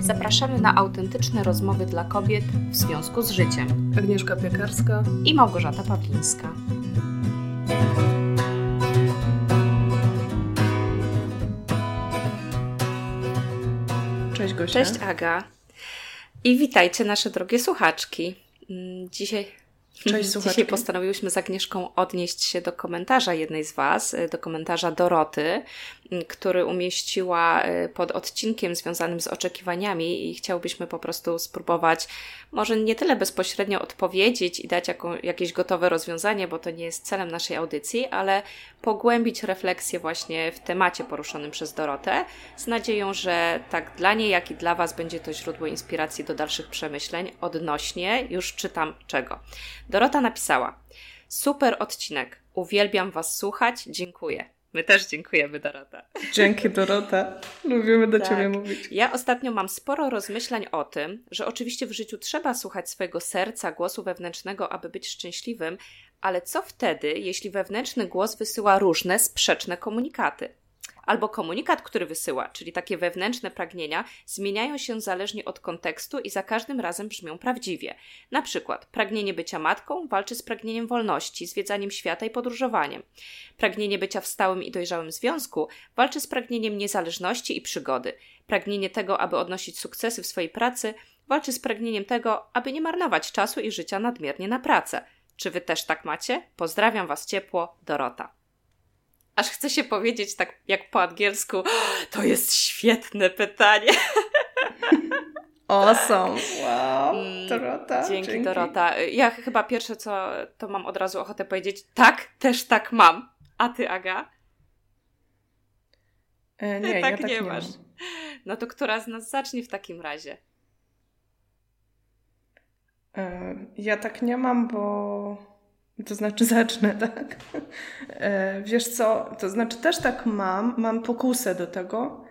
Zapraszamy na autentyczne rozmowy dla kobiet w związku z życiem. Agnieszka Piekarska i Małgorzata Pawlińska. Cześć Gosia. Cześć Aga. I witajcie nasze drogie słuchaczki. Mm, dzisiaj Cześć, słuchaczki. Dzisiaj postanowiłyśmy z Agnieszką odnieść się do komentarza jednej z Was, do komentarza Doroty, który umieściła e, pod odcinkiem związanym z oczekiwaniami i chciałbyśmy po prostu spróbować może nie tyle bezpośrednio odpowiedzieć i dać jaką, jakieś gotowe rozwiązanie, bo to nie jest celem naszej audycji, ale pogłębić refleksję właśnie w temacie poruszonym przez Dorotę, z nadzieją, że tak dla niej, jak i dla Was będzie to źródło inspiracji do dalszych przemyśleń odnośnie, już czytam czego. Dorota napisała: Super odcinek, uwielbiam Was słuchać, dziękuję. My też dziękujemy, Dorota. Dzięki, Dorota. Lubimy do tak. Ciebie mówić. Ja ostatnio mam sporo rozmyślań o tym, że oczywiście w życiu trzeba słuchać swojego serca, głosu wewnętrznego, aby być szczęśliwym, ale co wtedy, jeśli wewnętrzny głos wysyła różne, sprzeczne komunikaty? albo komunikat, który wysyła, czyli takie wewnętrzne pragnienia, zmieniają się zależnie od kontekstu i za każdym razem brzmią prawdziwie. Na przykład pragnienie bycia matką walczy z pragnieniem wolności, zwiedzaniem świata i podróżowaniem. Pragnienie bycia w stałym i dojrzałym związku walczy z pragnieniem niezależności i przygody. Pragnienie tego, aby odnosić sukcesy w swojej pracy, walczy z pragnieniem tego, aby nie marnować czasu i życia nadmiernie na pracę. Czy wy też tak macie? Pozdrawiam was ciepło, Dorota aż chce się powiedzieć tak jak po angielsku, to jest świetne pytanie. Awesome. Wow. Mm, Dorota. Dzięki, dzięki, Dorota. Ja chyba pierwsze co, to mam od razu ochotę powiedzieć, tak, też tak mam. A ty, Aga? E, nie, tak, ja tak nie, masz. Mam. No to która z nas zacznie w takim razie? E, ja tak nie mam, bo to znaczy zacznę, tak? E, wiesz co, to znaczy też tak mam, mam pokusę do tego,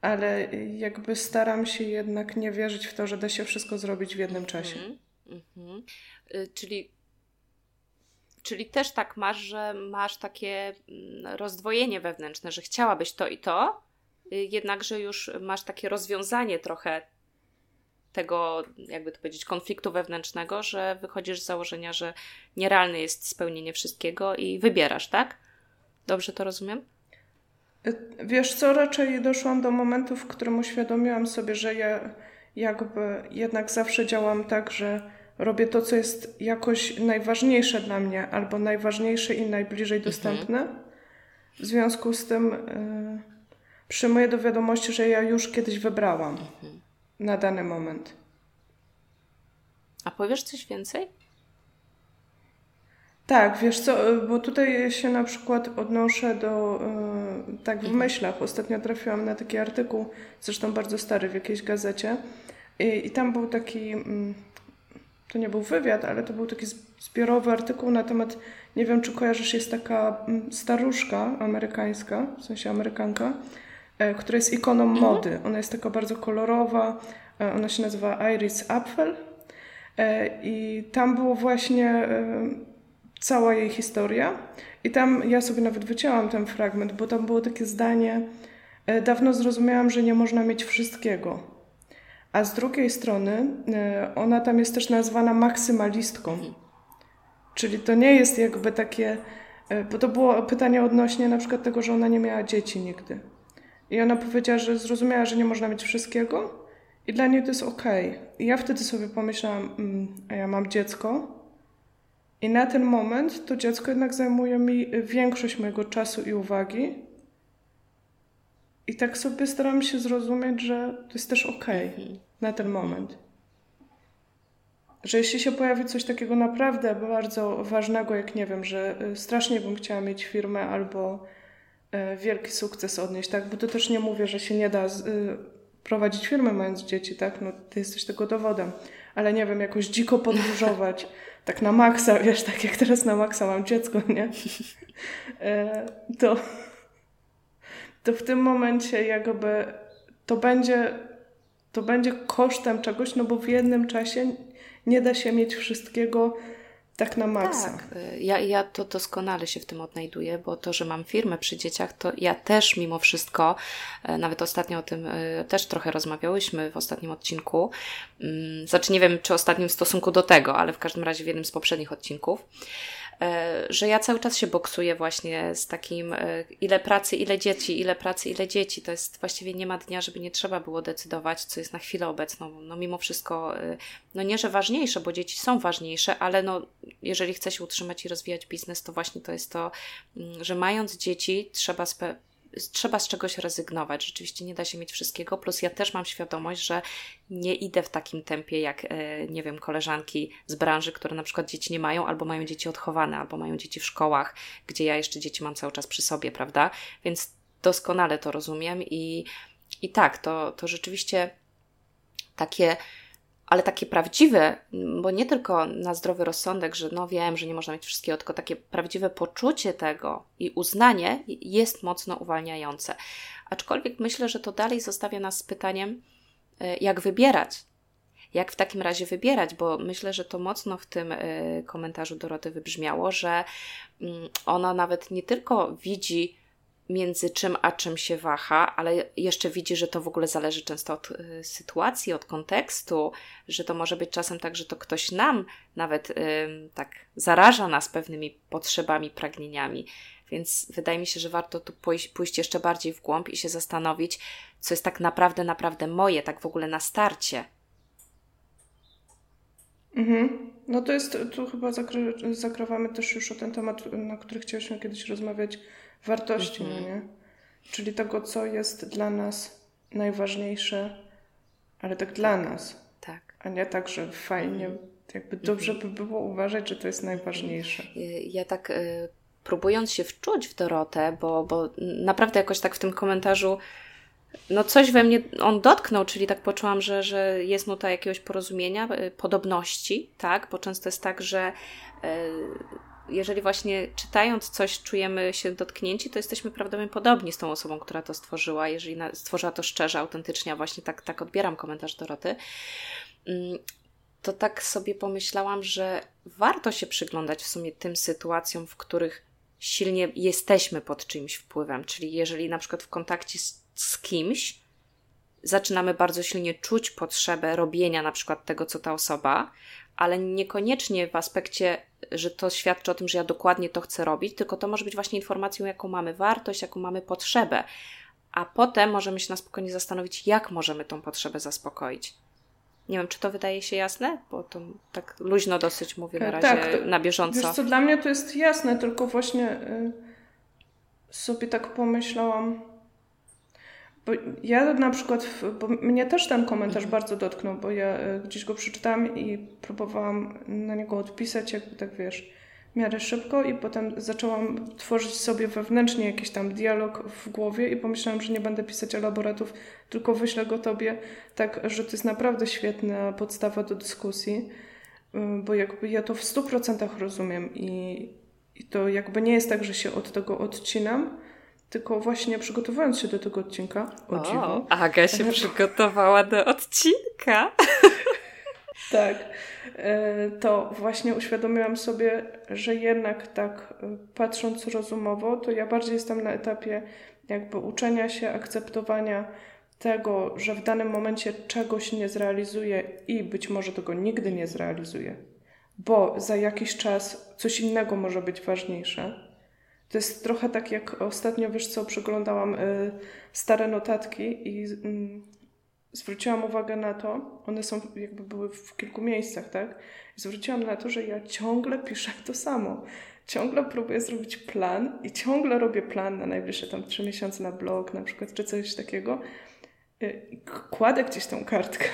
ale jakby staram się jednak nie wierzyć w to, że da się wszystko zrobić w jednym czasie. Mm -hmm. Czyli, czyli też tak masz, że masz takie mm, rozdwojenie wewnętrzne, że chciałabyś to i to, jednakże już masz takie rozwiązanie trochę tego, jakby to powiedzieć, konfliktu wewnętrznego, że wychodzisz z założenia, że nierealne jest spełnienie wszystkiego i wybierasz, tak? Dobrze to rozumiem? Wiesz co, raczej doszłam do momentu, w którym uświadomiłam sobie, że ja jakby jednak zawsze działam tak, że robię to, co jest jakoś najważniejsze dla mnie, albo najważniejsze i najbliżej mhm. dostępne. W związku z tym y, przyjmuję do wiadomości, że ja już kiedyś wybrałam. Mhm na dany moment. A powiesz coś więcej? Tak, wiesz co, bo tutaj się na przykład odnoszę do, yy, tak w mhm. myślach. Ostatnio trafiłam na taki artykuł, zresztą bardzo stary, w jakiejś gazecie i, i tam był taki, yy, to nie był wywiad, ale to był taki zbiorowy artykuł na temat, nie wiem czy kojarzysz, jest taka mm, staruszka amerykańska, w sensie Amerykanka, która jest ikoną mhm. mody. Ona jest taka bardzo kolorowa. E, ona się nazywa Iris Apfel. E, I tam było właśnie cała jej historia. I tam ja sobie nawet wycięłam ten fragment, bo tam było takie zdanie: Dawno zrozumiałam, że nie można mieć wszystkiego. A z drugiej strony, ona tam jest też nazwana maksymalistką. Mhm. Czyli to nie jest jakby takie. Bo to było pytanie odnośnie na przykład tego, że ona nie miała dzieci nigdy. I ona powiedziała, że zrozumiała, że nie można mieć wszystkiego i dla niej to jest okej. Okay. I ja wtedy sobie pomyślałam, mm, a ja mam dziecko i na ten moment to dziecko jednak zajmuje mi większość mojego czasu i uwagi. I tak sobie staram się zrozumieć, że to jest też okej okay mhm. na ten moment. Że jeśli się pojawi coś takiego naprawdę bardzo ważnego, jak nie wiem, że y, strasznie bym chciała mieć firmę albo wielki sukces odnieść, tak? Bo to też nie mówię, że się nie da z, y, prowadzić firmy mając dzieci, tak? No ty jesteś tego dowodem. Ale nie wiem, jakoś dziko podróżować, tak na maksa, wiesz, tak jak teraz na maksa mam dziecko, nie? E, to, to w tym momencie jakby to będzie, to będzie kosztem czegoś, no bo w jednym czasie nie da się mieć wszystkiego tak na maksa. Tak, y, ja, ja to doskonale się w tym odnajduję, bo to, że mam firmę przy dzieciach, to ja też mimo wszystko, e, nawet ostatnio o tym e, też trochę rozmawiałyśmy w ostatnim odcinku, mm, znaczy nie wiem, czy ostatnim w stosunku do tego, ale w każdym razie w jednym z poprzednich odcinków, że ja cały czas się boksuję właśnie z takim e, ile pracy, ile dzieci, ile pracy, ile dzieci. To jest właściwie nie ma dnia, żeby nie trzeba było decydować, co jest na chwilę obecną. No mimo wszystko, e, no nie, że ważniejsze, bo dzieci są ważniejsze, ale no jeżeli chce się utrzymać i rozwijać biznes, to właśnie to jest to, mm, że mając dzieci trzeba trzeba z czegoś rezygnować. Rzeczywiście nie da się mieć wszystkiego. Plus ja też mam świadomość, że nie idę w takim tempie jak, e, nie wiem, koleżanki z branży, które na przykład dzieci nie mają, albo mają dzieci odchowane, albo mają dzieci w szkołach, gdzie ja jeszcze dzieci mam cały czas przy sobie, prawda? Więc doskonale to rozumiem i, i tak, to, to rzeczywiście takie ale takie prawdziwe, bo nie tylko na zdrowy rozsądek, że no wiem, że nie można mieć wszystkiego, tylko takie prawdziwe poczucie tego i uznanie jest mocno uwalniające. Aczkolwiek myślę, że to dalej zostawia nas z pytaniem, e, jak wybierać. Jak w takim razie wybierać, bo myślę, że to mocno w tym e, komentarzu Doroty wybrzmiało, że mm, ona nawet nie tylko widzi między czym a czym się waha, ale jeszcze widzi, że to w ogóle zależy często od y, sytuacji, od kontekstu, że to może być czasem tak, że to ktoś nam nawet tak zaraża nas pewnymi potrzebami, pragnieniami. Więc wydaje mi się, że warto tu pójść, pójść jeszcze bardziej w głąb i się zastanowić, co jest tak naprawdę, naprawdę moje, tak w ogóle na starcie. Mhm. No to jest, tu chyba zakry, zakrywamy też już o ten temat, na który chcieliśmy kiedyś rozmawiać, wartości, no mhm. nie? Czyli tego, co jest dla nas najważniejsze, ale tak dla nas. Tak. A nie tak, że fajnie, mhm. jakby dobrze mhm. by było uważać, że to jest najważniejsze. Ja tak y, próbując się wczuć w Dorotę, bo, bo naprawdę jakoś tak w tym komentarzu no coś we mnie on dotknął, czyli tak poczułam, że, że jest nuta jakiegoś porozumienia, y, podobności, tak? Bo często jest tak, że y, jeżeli właśnie czytając coś czujemy się dotknięci, to jesteśmy prawdopodobnie podobni z tą osobą, która to stworzyła, jeżeli stworzyła to szczerze, autentycznie, a właśnie tak, tak odbieram komentarz Doroty, mm, to tak sobie pomyślałam, że warto się przyglądać w sumie tym sytuacjom, w których silnie jesteśmy pod czyimś wpływem. Czyli jeżeli na przykład w kontakcie z, z kimś zaczynamy bardzo silnie czuć potrzebę robienia na przykład tego, co ta osoba, ale niekoniecznie w aspekcie, że to świadczy o tym, że ja dokładnie to chcę robić, tylko to może być właśnie informacją, jaką mamy wartość, jaką mamy potrzebę. A potem możemy się na spokojnie zastanowić, jak możemy tą potrzebę zaspokoić. Nie wiem, czy to wydaje się jasne, bo to tak luźno dosyć mówię na e, razie, tak, to, na bieżąco. Wiesz co, dla mnie to jest jasne, tylko właśnie y, sobie tak pomyślałam, bo ja na przykład, bo mnie też ten komentarz bardzo dotknął, bo ja e, gdzieś go przeczytałam i próbowałam na niego odpisać, jakby tak wiesz, w miarę szybko i potem zaczęłam tworzyć sobie wewnętrznie jakiś tam dialog w głowie i pomyślałam, że nie będę pisać elaboratów, tylko wyślę go tobie, tak, że to jest naprawdę świetna podstawa do dyskusji, e, bo jakby ja to w stu procentach rozumiem i, i to jakby nie jest tak, że się od tego odcinam, tylko właśnie przygotowując się do tego odcinka, o, o dziwo. Aga się przygotowała do odcinka. tak. E, to właśnie uświadomiłam sobie, że jednak tak e, patrząc rozumowo, to ja bardziej jestem na etapie jakby uczenia się, akceptowania tego, że w danym momencie czegoś nie zrealizuję i być może tego nigdy nie zrealizuję, bo za jakiś czas coś innego może być ważniejsze to jest trochę tak, jak ostatnio, wiesz co, przeglądałam y, stare notatki i y, zwróciłam uwagę na to, one są jakby były w kilku miejscach, tak? I zwróciłam na to, że ja ciągle piszę to samo. Ciągle próbuję zrobić plan i ciągle robię plan na najbliższe tam trzy miesiące na blog na przykład, czy coś takiego. Y, kładę gdzieś tą kartkę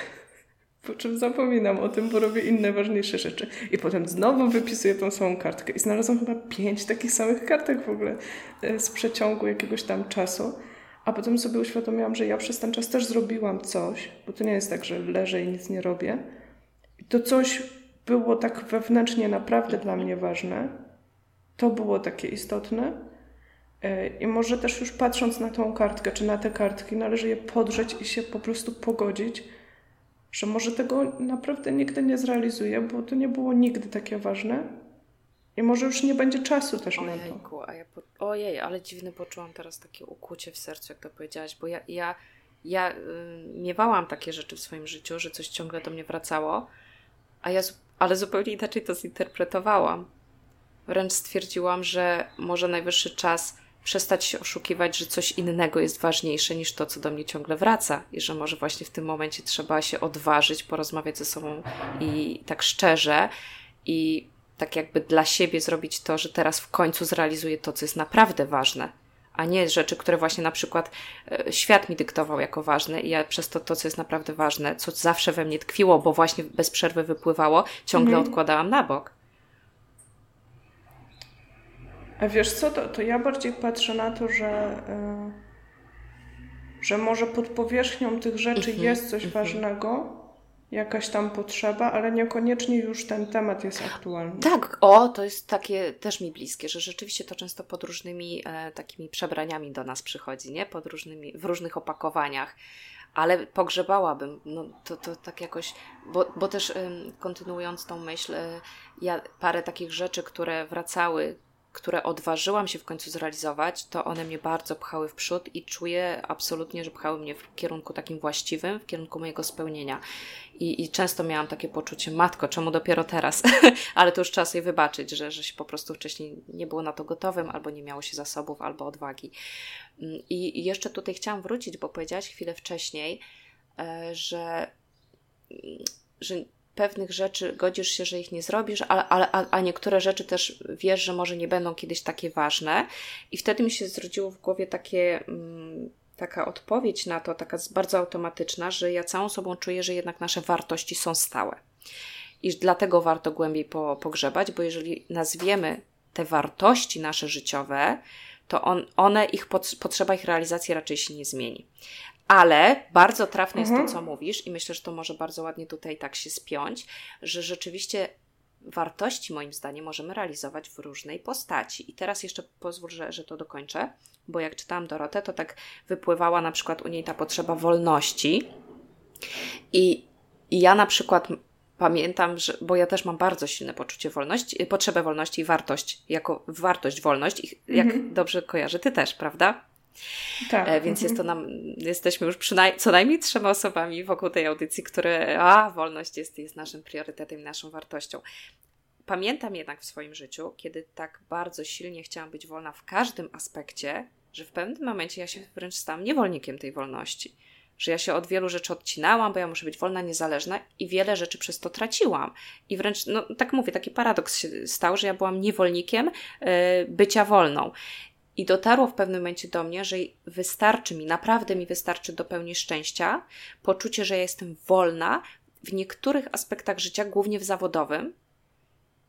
po czym zapominam o tym, bo robię inne ważniejsze rzeczy. I potem znowu wypisuję tą samą kartkę. I znalazłam chyba pięć takich samych kartek w ogóle e, z przeciągu jakiegoś tam czasu. A potem sobie uświadomiłam, że ja przez ten czas też zrobiłam coś, bo to nie jest tak, że leżę i nic nie robię. I to coś było tak wewnętrznie naprawdę dla mnie ważne. To było takie istotne. E, I może też już patrząc na tą kartkę, czy na te kartki, należy je podrzeć i się po prostu pogodzić, że może tego naprawdę nigdy nie zrealizuję, bo to nie było nigdy takie ważne, I może już nie będzie czasu też Ojejku, na to. A ja po... Ojej, ale dziwne poczułam teraz takie ukucie w sercu, jak to powiedziałaś, bo ja, ja, ja yy, miewałam takie rzeczy w swoim życiu, że coś ciągle do mnie wracało, a ja, ale zupełnie inaczej to zinterpretowałam. Wręcz stwierdziłam, że może najwyższy czas przestać się oszukiwać, że coś innego jest ważniejsze niż to, co do mnie ciągle wraca, i że może właśnie w tym momencie trzeba się odważyć, porozmawiać ze sobą i tak szczerze i tak jakby dla siebie zrobić to, że teraz w końcu zrealizuję to, co jest naprawdę ważne, a nie rzeczy, które właśnie na przykład e, świat mi dyktował jako ważne i ja przez to, to co jest naprawdę ważne, co zawsze we mnie tkwiło, bo właśnie bez przerwy wypływało, ciągle mhm. odkładałam na bok. A wiesz co, to, to ja bardziej patrzę na to, że, yy, że może pod powierzchnią tych rzeczy mhm, jest coś mhm. ważnego, jakaś tam potrzeba, ale niekoniecznie już ten temat jest aktualny. Tak, o, to jest takie też mi bliskie, że rzeczywiście to często pod różnymi e, takimi przebraniami do nas przychodzi, nie? Pod różnymi, w różnych opakowaniach. Ale pogrzebałabym, no to, to tak jakoś, bo, bo też kontynuując tą myśl, e, ja parę takich rzeczy, które wracały które odważyłam się w końcu zrealizować, to one mnie bardzo pchały w przód i czuję absolutnie, że pchały mnie w kierunku takim właściwym, w kierunku mojego spełnienia. I, i często miałam takie poczucie, matko, czemu dopiero teraz? Ale to już czas jej wybaczyć, że, że się po prostu wcześniej nie było na to gotowym, albo nie miało się zasobów, albo odwagi. Mm, I, jeszcze tutaj chciałam wrócić, bo powiedziałaś chwilę wcześniej, e, że, że pewnych rzeczy godzisz się, że ich nie zrobisz, ale, ale, a, niektóre rzeczy też wiesz, że może nie będą kiedyś takie ważne. I wtedy mi się zrodziło w głowie takie, mm, taka odpowiedź na to, taka bardzo automatyczna, że ja całą sobą czuję, że jednak nasze wartości są stałe. I dlatego warto głębiej po, pogrzebać, bo jeżeli nazwiemy te wartości nasze życiowe, to on, one, ich potrzeba ich realizacji raczej się nie zmieni. Ale bardzo trafne mhm. jest to, mhm. co mówisz, i myślę, że to może bardzo ładnie tutaj tak się spiąć, że rzeczywiście wartości, moim zdaniem, możemy realizować w różnej postaci. I teraz jeszcze pozwól, że, że to dokończę, bo jak czytałam Dorotę, to tak wypływała na przykład u niej ta potrzeba wolności. I, i ja na przykład pamiętam, że, bo ja też mam bardzo silne poczucie wolności, potrzebę wolności i wartość, jako wartość, wolność, i jak mhm. dobrze kojarzę, ty też, prawda? Tak. E, więc jest to nam, jesteśmy już przynajmniej co najmniej trzema osobami wokół tej audycji, które, a, wolność jest, jest naszym priorytetem, naszą wartością. Pamiętam jednak w swoim życiu, kiedy tak bardzo silnie chciałam być wolna w każdym aspekcie, że w pewnym momencie ja się wręcz stałam niewolnikiem tej wolności. Że ja się od wielu rzeczy odcinałam, bo ja muszę być wolna, niezależna i wiele rzeczy przez to traciłam. I wręcz, no tak mówię, taki paradoks się stał, że ja byłam niewolnikiem yy, bycia wolną. I dotarło w pewnym momencie do mnie, że wystarczy mi, naprawdę mi wystarczy do pełni szczęścia, poczucie, że ja jestem wolna w niektórych aspektach życia, głównie w zawodowym,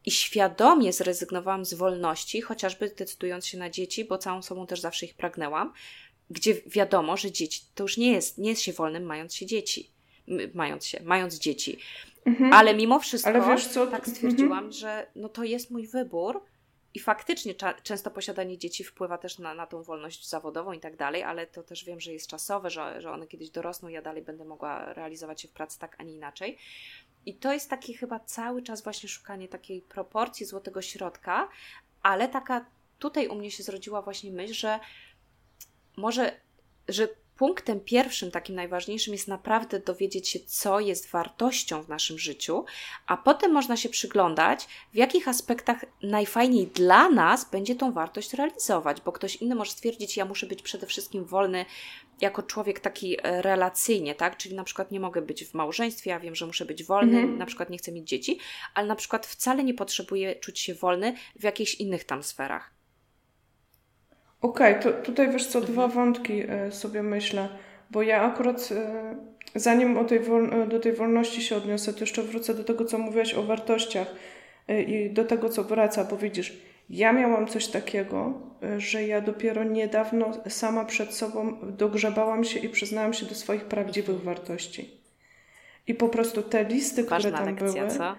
i świadomie zrezygnowałam z wolności, chociażby decydując się na dzieci, bo całą sobą też zawsze ich pragnęłam, gdzie wiadomo, że dzieci to już nie jest, nie jest się wolnym, mając się dzieci. Mając się, mając dzieci. Mhm. Ale mimo wszystko Ale wiesz co? tak stwierdziłam, mhm. że no to jest mój wybór i faktycznie często posiadanie dzieci wpływa też na, na tą wolność zawodową i tak dalej, ale to też wiem, że jest czasowe, że, że one kiedyś dorosną ja dalej będę mogła realizować się w pracy tak, a nie inaczej. I to jest taki chyba cały czas właśnie szukanie takiej proporcji złotego środka, ale taka tutaj u mnie się zrodziła właśnie myśl, że może, że punktem pierwszym, takim najważniejszym jest naprawdę dowiedzieć się, co jest wartością w naszym życiu, a potem można się przyglądać, w jakich aspektach najfajniej dla nas będzie tą wartość realizować, bo ktoś inny może stwierdzić, ja muszę być przede wszystkim wolny jako człowiek taki e, relacyjnie, tak? Czyli na przykład nie mogę być w małżeństwie, ja wiem, że muszę być wolny, mhm. na przykład nie chcę mieć dzieci, ale na przykład wcale nie potrzebuję czuć się wolny w jakichś innych tam sferach. Okej, okay, to tutaj wiesz co, dwa wątki e, sobie myślę, bo ja akurat e, zanim o tej e, do tej wolności się odniosę, to jeszcze wrócę do tego, co mówiłaś o wartościach i do tego, co wraca, bo widzisz, ja miałam coś takiego, że ja dopiero niedawno sama przed sobą dogrzebałam się i przyznałam się do swoich prawdziwych wartości. I po prostu te listy, Ważna które tam lekcja, były, co?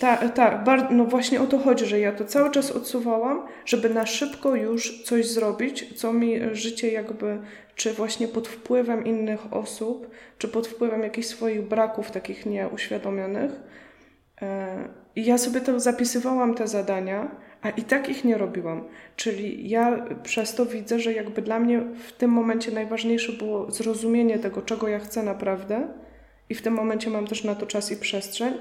Tak, tak, no właśnie o to chodzi, że ja to cały czas odsuwałam, żeby na szybko już coś zrobić, co mi życie jakby, czy właśnie pod wpływem innych osób, czy pod wpływem jakichś swoich braków takich nieuświadomionych, e, I ja sobie to zapisywałam, te zadania, a i tak ich nie robiłam. Czyli ja przez to widzę, że jakby dla mnie w tym momencie najważniejsze było zrozumienie tego, czego ja chcę naprawdę, i w tym momencie mam też na to czas i przestrzeń.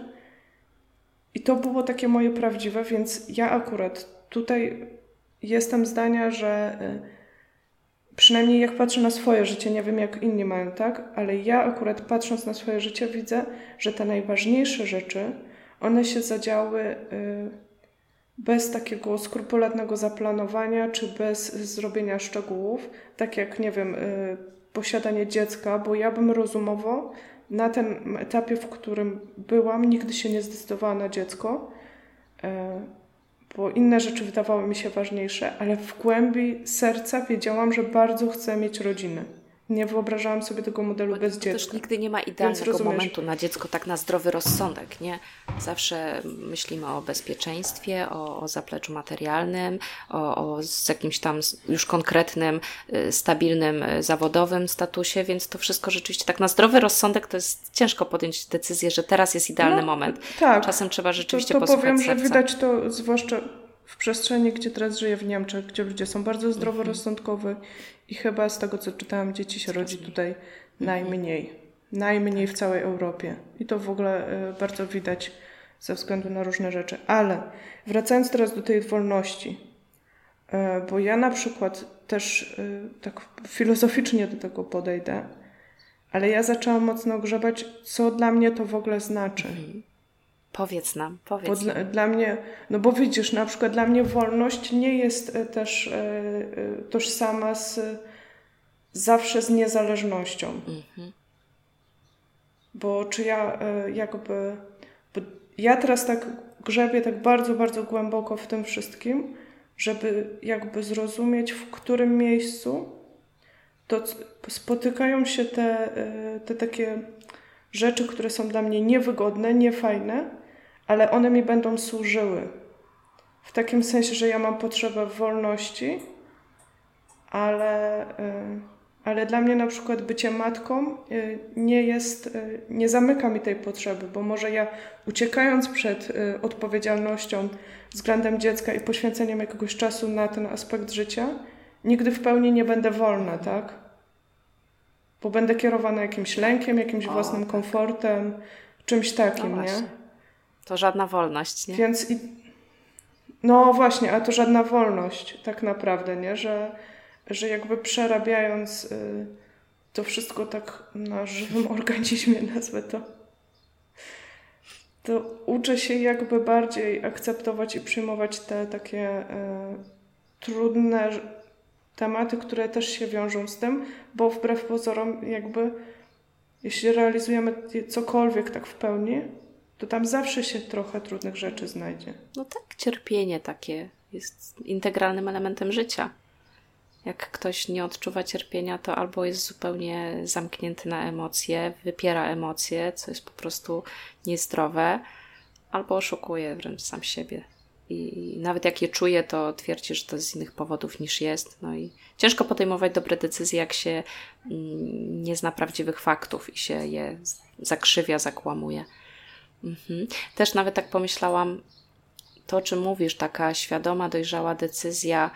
I to było takie moje prawdziwe, więc ja akurat tutaj jestem zdania, że y, przynajmniej jak patrzę na swoje życie, nie wiem jak inni mają, tak? Ale ja akurat patrząc na swoje życie widzę, że te najważniejsze rzeczy, one się zadziały y, bez takiego skrupulatnego zaplanowania, czy bez zrobienia szczegółów, tak jak, nie wiem, y, posiadanie dziecka, bo ja bym rozumowo na tym etapie, w którym byłam, nigdy się nie zdecydowała na dziecko, e, bo inne rzeczy wydawały mi się ważniejsze, ale w głębi serca wiedziałam, że bardzo chcę mieć rodzinę. Nie wyobrażałam sobie tego modelu Bo bez dziecka. też nigdy nie ma idealnego momentu na dziecko, tak na zdrowy rozsądek, nie? Zawsze myślimy o bezpieczeństwie, o, o zapleczu materialnym, o, o z jakimś tam już konkretnym, y, stabilnym, y, zawodowym statusie, więc to wszystko rzeczywiście tak na zdrowy rozsądek to jest ciężko podjąć decyzję, że teraz jest idealny no, moment. Tak. Czasem trzeba rzeczywiście to, to posłuchać powiem, serca. że widać to zwłaszcza w przestrzeni, gdzie teraz żyję w Niemczech, gdzie ludzie są bardzo zdroworozsądkowi i chyba z tego, co czytałam, dzieci się rodzi tutaj najmniej. Najmniej w całej Europie. I to w ogóle y, bardzo widać ze względu na różne rzeczy. Ale wracając teraz do tej wolności, y, bo ja na przykład też y, tak filozoficznie do tego podejdę, ale ja zaczęłam mocno grzebać, co dla mnie to w ogóle znaczy. Mhm. Powiedz nam, powiedz. Bo dla, dla, mnie, no bo widzisz, na przykład dla mnie wolność nie jest e, też e, e, tożsama z zawsze z niezależnością. Mhm. Bo czy ja jakby. Ja teraz tak grzebię tak bardzo, bardzo głęboko w tym wszystkim, żeby jakby zrozumieć, w którym miejscu to spotykają się te, te takie rzeczy, które są dla mnie niewygodne, niefajne ale one mi będą służyły. W takim sensie, że ja mam potrzebę wolności, ale, y, ale dla mnie na przykład bycie matką y, nie jest, y, nie zamyka mi tej potrzeby, bo może ja uciekając przed odpowiedzialnością względem dziecka i poświęceniem jakiegoś czasu na ten aspekt życia, nigdy w pełni nie będę wolna, tak? Bo będę kierowana jakimś lękiem, jakimś o, własnym tak. komfortem, czymś takim, no nie? To żadna wolność, nie? Więc i... No właśnie, a to żadna wolność tak naprawdę, nie? Że, że jakby przerabiając y, to wszystko tak na żywym organizmie, nazwę to, to uczę się jakby bardziej akceptować i przyjmować te takie y, trudne tematy, które też się wiążą z tym, bo wbrew pozorom jakby jeśli realizujemy cokolwiek tak w pełni, to tam zawsze się trochę trudnych rzeczy znajdzie. No tak, cierpienie takie jest integralnym elementem życia. Jak ktoś nie odczuwa cierpienia, to albo jest zupełnie zamknięty na emocje, wypiera emocje, co jest po prostu niezdrowe, albo oszukuje wręcz sam siebie. I nawet jak je czuje, to twierdzi, że to z innych powodów niż jest. No i ciężko podejmować dobre decyzje, jak się mm, nie zna prawdziwych faktów i się je zakrzywia, zakłamuje. Mhm. Też nawet tak pomyślałam, to, czym mówisz, taka świadoma, dojrzała decyzja,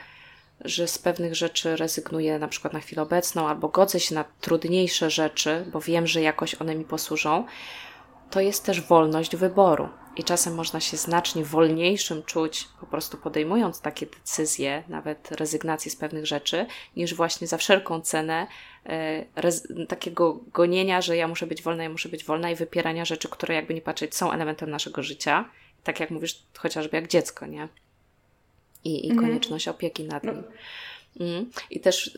że z pewnych rzeczy rezygnuję na przykład na chwilę obecną, albo godzę się na trudniejsze rzeczy, bo wiem, że jakoś one mi posłużą, to jest też wolność wyboru. I czasem można się znacznie wolniejszym czuć, po prostu podejmując takie decyzje, nawet rezygnację z pewnych rzeczy, niż właśnie za wszelką cenę takiego gonienia, że ja muszę być wolna, ja muszę być wolna i wypierania rzeczy, które jakby nie patrzeć są elementem naszego życia. Tak jak mówisz, chociażby jak dziecko, nie? I, i mhm. konieczność opieki nad nim. No. Mm. I też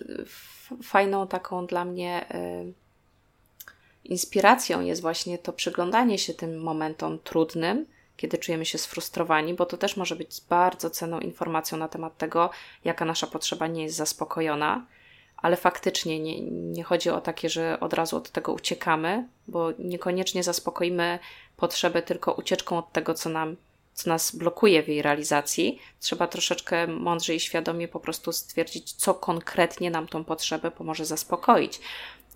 fajną taką dla mnie. Y, inspiracją jest właśnie to przyglądanie się tym momentom trudnym, kiedy czujemy się sfrustrowani, bo to też może być bardzo cenną informacją na temat tego, jaka nasza potrzeba nie jest zaspokojona, ale faktycznie nie, nie chodzi o takie, że od razu od tego uciekamy, bo niekoniecznie zaspokoimy potrzebę tylko ucieczką od tego, co nam co nas blokuje w jej realizacji, trzeba troszeczkę mądrze i świadomie po prostu stwierdzić, co konkretnie nam tą potrzebę pomoże zaspokoić,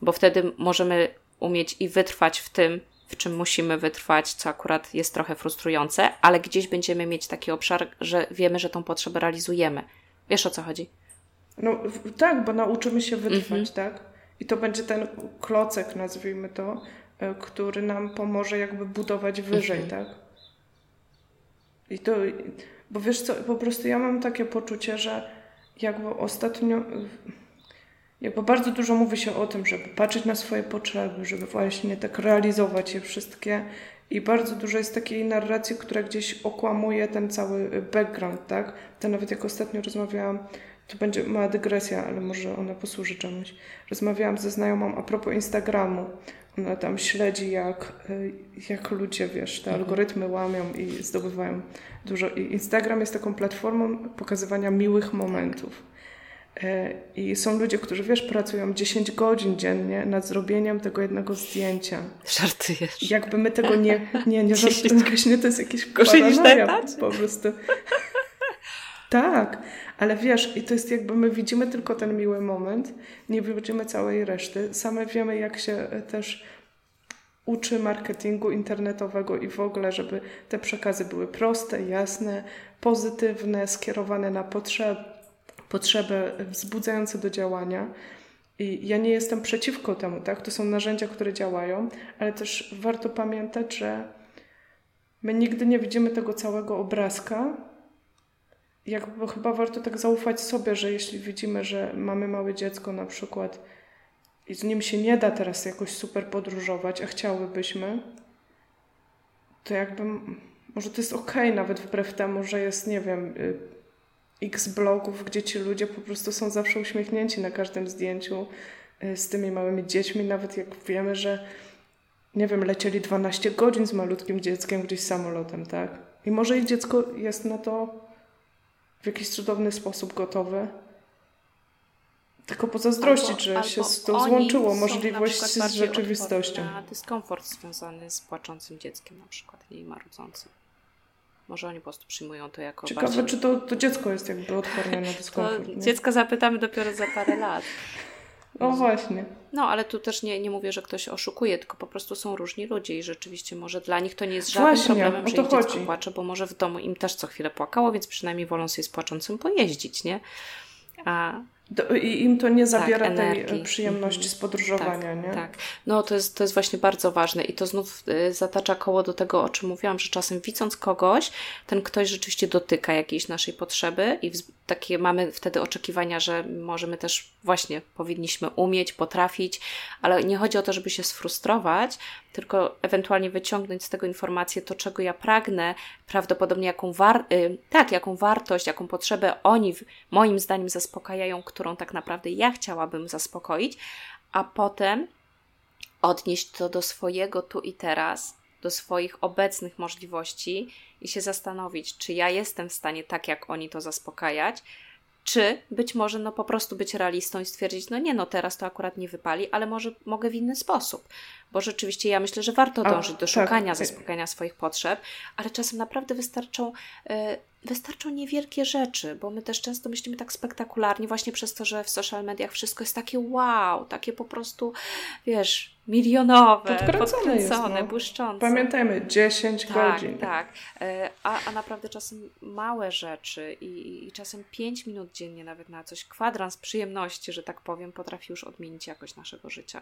bo wtedy możemy umieć i wytrwać w tym, w czym musimy wytrwać, co akurat jest trochę frustrujące, ale gdzieś będziemy mieć taki obszar, że wiemy, że tą potrzebę realizujemy. Wiesz o co chodzi? No tak, bo nauczymy się wytrwać, mhm. tak? I to będzie ten klocek, nazwijmy to, e, który nam pomoże jakby budować wyżej, mhm. tak? I to, bo wiesz co, po prostu ja mam takie poczucie, że jakby ostatnio, jakby bardzo dużo mówi się o tym, żeby patrzeć na swoje potrzeby, żeby właśnie tak realizować je wszystkie i bardzo dużo jest takiej narracji, która gdzieś okłamuje ten cały background, tak? To nawet jak ostatnio rozmawiałam, to będzie mała dygresja, ale może ona posłuży czemuś. Rozmawiałam ze znajomą a propos Instagramu. Ona tam śledzi, jak, jak ludzie, wiesz, te mhm. algorytmy łamią i zdobywają dużo. I Instagram jest taką platformą pokazywania miłych momentów. E, I są ludzie, którzy, wiesz, pracują 10 godzin dziennie nad zrobieniem tego jednego zdjęcia. Żartujesz. Jakby my tego nie... Nie, nie żartujesz. to jest jakieś Gorzej niż po prostu. Tak, ale wiesz, i to jest jakby my widzimy tylko ten miły moment, nie widzimy całej reszty. Same wiemy, jak się e, też uczy marketingu internetowego i w ogóle, żeby te przekazy były proste, jasne, pozytywne, skierowane na potrzeb, potrzeby wzbudzające do działania. I ja nie jestem przeciwko temu, tak? To są narzędzia, które działają, ale też warto pamiętać, że my nigdy nie widzimy tego całego obrazka, jakby chyba warto tak zaufać sobie, że jeśli widzimy, że mamy małe dziecko na przykład i z nim się nie da teraz jakoś super podróżować, a chciałybyśmy, to jakby może to jest okej okay, nawet wbrew temu, że jest, nie wiem, y, x blogów, gdzie ci ludzie po prostu są zawsze uśmiechnięci na każdym zdjęciu y, z tymi małymi dziećmi, nawet jak wiemy, że nie wiem, lecieli 12 godzin z malutkim dzieckiem gdzieś samolotem, tak? I może ich dziecko jest na to w jakiś cudowny sposób gotowy. Tylko pozazdrościć, albo, że albo się z to złączyło możliwość z rzeczywistością. Na dyskomfort związany z płaczącym dzieckiem na przykład, nie marudzącym. Może oni po prostu przyjmują to jako Ciekawe, bardziej... czy to, to dziecko jest jakby odporne na dyskomfort. Dziecko zapytamy dopiero za parę lat. O właśnie. No, ale tu też nie, nie mówię, że ktoś oszukuje, tylko po prostu są różni ludzie i rzeczywiście może dla nich to nie jest żadnym właśnie, problemem, że ich chodzi. dziecko płacze, bo może w domu im też co chwilę płakało, więc przynajmniej wolą sobie z płaczącym pojeździć, nie? A do, I im to nie zabiera tak, tej przyjemności z podróżowania, tak, nie? Tak. No to jest, to jest właśnie bardzo ważne i to znów y, zatacza koło do tego, o czym mówiłam, że czasem widząc kogoś, ten ktoś rzeczywiście dotyka jakiejś naszej potrzeby i takie mamy wtedy oczekiwania, że możemy też właśnie powinniśmy umieć, potrafić, ale nie chodzi o to, żeby się sfrustrować, tylko ewentualnie wyciągnąć z tego informację to, czego ja pragnę, prawdopodobnie jaką, war y, tak, jaką wartość, jaką potrzebę oni moim zdaniem zaspokajają, którą tak naprawdę ja chciałabym zaspokoić, a potem odnieść to do swojego tu i teraz, do swoich obecnych możliwości i się zastanowić, czy ja jestem w stanie tak jak oni to zaspokajać, czy być może no po prostu być realistą i stwierdzić, no nie, no teraz to akurat nie wypali, ale może mogę w inny sposób. Bo rzeczywiście ja myślę, że warto dążyć do tak. szukania, zaspokajania swoich potrzeb, ale czasem naprawdę wystarczą y, wystarczą niewielkie rzeczy, bo my też często myślimy tak spektakularnie, właśnie przez to, że w social mediach wszystko jest takie wow, takie po prostu, wiesz, milionowe, podkręcone, podkręcone jest, no. błyszczące. Pamiętajmy, 10 tak, godzin. Tak, e, a, a naprawdę czasem małe rzeczy i, i czasem 5 minut dziennie nawet na coś, kwadrans przyjemności, że tak powiem, potrafi już odmienić jakość naszego życia.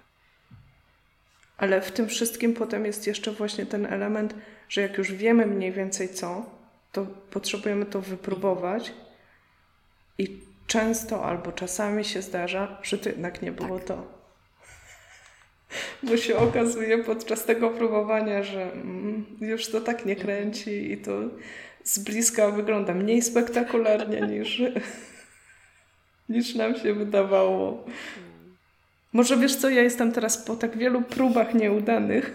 Ale w tym wszystkim potem jest jeszcze właśnie ten element, że jak już wiemy mniej więcej co, to potrzebujemy to wypróbować i często albo czasami się zdarza, że to jednak nie było tak. to. Bo się okazuje podczas tego próbowania, że mm, już to tak nie kręci i to z bliska wygląda mniej spektakularnie niż, niż nam się wydawało. Może wiesz co, ja jestem teraz po tak wielu próbach nieudanych,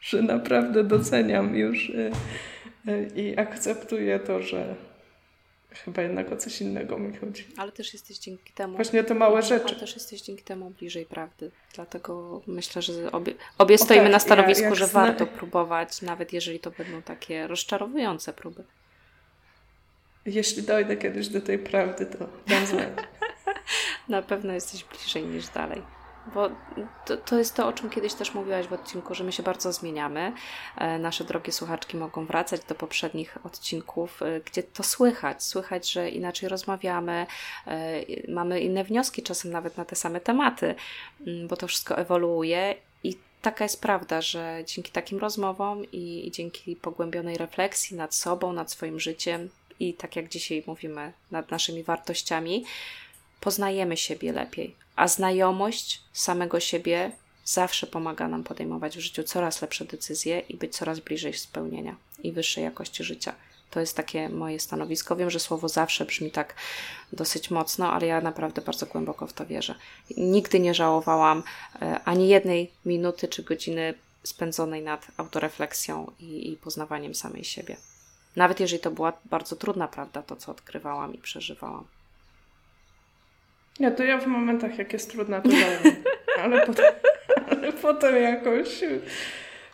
że naprawdę doceniam już y, i akceptuję to, że chyba jednak o coś innego mi chodzi. Ale też jesteś dzięki temu. Właśnie te małe rzeczy. Ale też jesteś dzięki temu bliżej prawdy. Dlatego myślę, że obie, obie stoimy tak, na stanowisku, ja, że zna... warto próbować, nawet jeżeli to będą takie rozczarowujące próby. Jeśli dojdę kiedyś do tej prawdy, to dam znać. na pewno jesteś bliżej niż dalej. Bo to, to, jest to, o czym kiedyś też mówiłaś w odcinku, że my się bardzo zmieniamy. E, nasze drogie słuchaczki mogą wracać do poprzednich odcinków, e, gdzie to słychać. Słychać, że inaczej rozmawiamy, e, mamy inne wnioski, czasem nawet na te same tematy, mm, bo to wszystko ewoluuje i taka jest prawda, że dzięki takim rozmowom i, i dzięki pogłębionej refleksji nad sobą, nad swoim życiem i tak jak dzisiaj mówimy, nad naszymi wartościami, poznajemy siebie lepiej a znajomość samego siebie zawsze pomaga nam podejmować w życiu coraz lepsze decyzje i być coraz bliżej spełnienia i wyższej jakości życia. To jest takie moje stanowisko. Wiem, że słowo zawsze brzmi tak dosyć mocno, ale ja naprawdę bardzo głęboko w to wierzę. Nigdy nie żałowałam e, ani jednej minuty czy godziny spędzonej nad autorefleksją i, i poznawaniem samej siebie. Nawet jeżeli to była bardzo trudna prawda, to co odkrywałam i przeżywałam. Nie, to ja w momentach, jak jest trudna, to żałuję. Ale potem, ale potem jakoś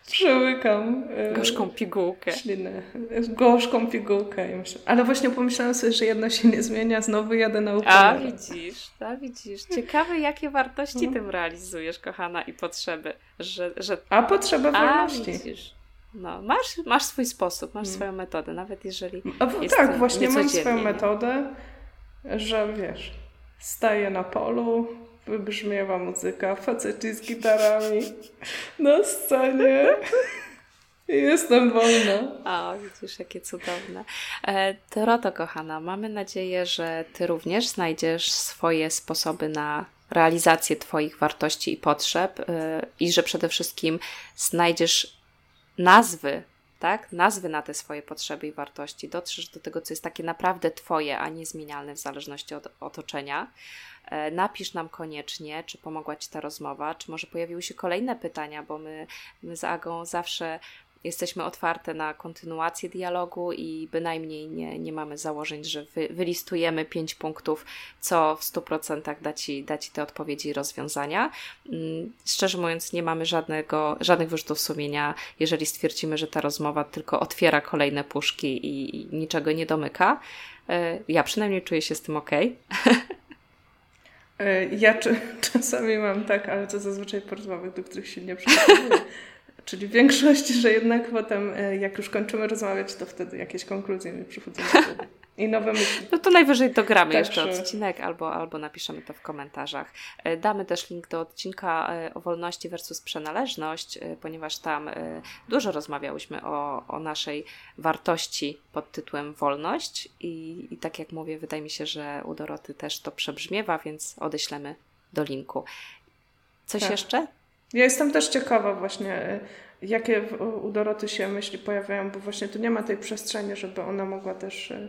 przełykam. E, gorzką pigułkę. Ślinę. Gorzką pigułkę. Ale właśnie pomyślałam sobie, że jedno się nie zmienia, znowu jadę na upomierę. A widzisz, a widzisz. Ciekawe, jakie wartości no. tym realizujesz, kochana, i potrzeby. Że, że... A potrzebę wolności. A, widzisz. No, masz, masz swój sposób, masz hmm. swoją metodę, nawet jeżeli. A, tak, właśnie mam swoją metodę, że wiesz, Staję na polu, wybrzmiewa muzyka, faceci z gitarami na scenie. Jestem wolna. O, widzisz, jakie cudowne. E, Doroto, kochana, mamy nadzieję, że Ty również znajdziesz swoje sposoby na realizację Twoich wartości i potrzeb e, i że przede wszystkim znajdziesz nazwy tak? Nazwy na te swoje potrzeby i wartości, dotrzesz do tego, co jest takie naprawdę Twoje, a nie zmienialne w zależności od otoczenia. E, napisz nam koniecznie, czy pomogła Ci ta rozmowa, czy może pojawiły się kolejne pytania, bo my, my z Agą zawsze jesteśmy otwarte na kontynuację dialogu i bynajmniej nie, nie mamy założeń, że wy, wylistujemy pięć punktów, co w 100% da ci, da ci te odpowiedzi i rozwiązania. Mm, szczerze mówiąc, nie mamy żadnego, żadnych wyrzutów sumienia, jeżeli stwierdzimy, że ta rozmowa tylko otwiera kolejne puszki i, i niczego nie domyka. E, ja przynajmniej czuję się z tym ok. E, ja czasami mam tak, ale to zazwyczaj po rozmowach, do których się nie przygotowuję. Czyli większość, że jednak potem, e, jak już kończymy rozmawiać, to wtedy jakieś konkluzje mi przychodzą i nowe myśli. No to najwyżej dogramy tak, jeszcze odcinek albo, albo napiszemy to w komentarzach. E, damy też link do odcinka e, o wolności versus przynależność, ponieważ tam dużo rozmawiałyśmy o, o naszej wartości pod tytułem wolność i, i tak jak mówię, wydaje mi się, że u Doroty też to przebrzmiewa, więc odeślemy do linku. Coś tak. jeszcze? Ja jestem też ciekawa właśnie, e, jakie u Doroty się myśli pojawiają, bo właśnie tu nie ma tej przestrzeni, żeby ona mogła też e,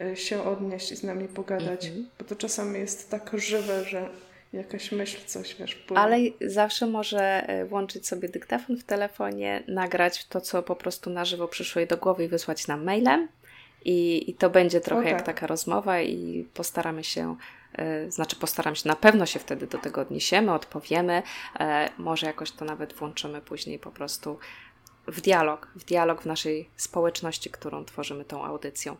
e, się odnieść i z nami pogadać, mhm. bo to czasami jest tak żywe, że jakaś myśl, coś wiesz, płynie. Ale zawsze może włączyć sobie dyktafon w telefonie, nagrać to, co po prostu na żywo przyszło jej do głowy i wysłać nam mailem. I, i to będzie trochę tak. jak taka rozmowa i postaramy się znaczy postaram się, na pewno się wtedy do tego odniesiemy, odpowiemy, e, może jakoś to nawet włączymy później po prostu w dialog, w dialog w naszej społeczności, którą tworzymy tą audycją.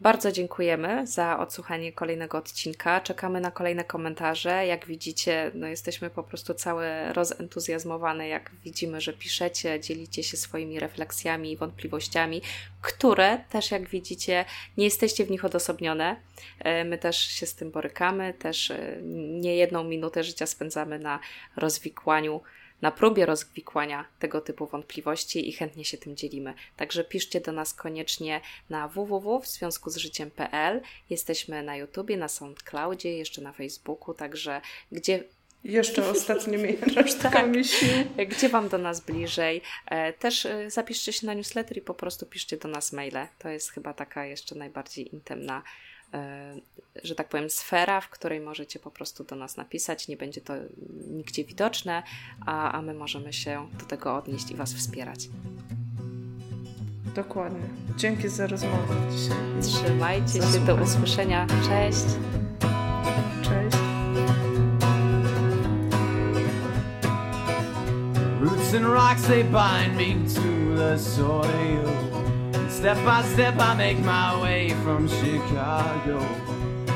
Bardzo dziękujemy za odsłuchanie kolejnego odcinka. Czekamy na kolejne komentarze. Jak widzicie, no jesteśmy po prostu całe rozentuzjazmowane, jak widzimy, że piszecie, dzielicie się swoimi refleksjami i wątpliwościami, które też, jak widzicie, nie jesteście w nich odosobnione. E, my też się z tym borykamy, też e, nie jedną minutę życia spędzamy na rozwikłaniu na próbie rozwikłania tego typu wątpliwości i chętnie się tym dzielimy. Także piszcie do nas koniecznie na www w związku z życiem.pl. Jesteśmy na YouTubie, na SoundCloudzie, jeszcze na Facebooku, także gdzie jeszcze ostatnimi resztkami tak. sił. Gdzie Wam do nas bliżej? E, też e, zapiszcie się na newsletter i po prostu piszcie do nas maile. To jest chyba taka jeszcze najbardziej intymna że tak powiem, sfera, w której możecie po prostu do nas napisać. Nie będzie to nigdzie widoczne, a, a my możemy się do tego odnieść i Was wspierać. Dokładnie. Dzięki za rozmowę dzisiaj. Trzymajcie się, do usłyszenia. Cześć. Cześć. Roots and rocks they bind me to the soil. Step by step, I make my way from Chicago.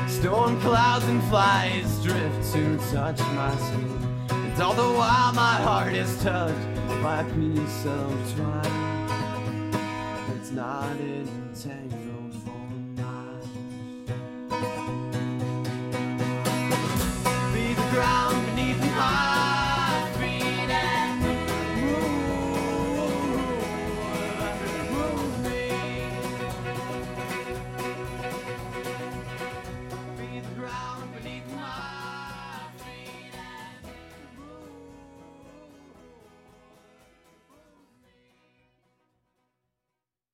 Storm clouds and flies drift to touch my skin. And all the while my heart is touched by a piece of twine. It's not entangled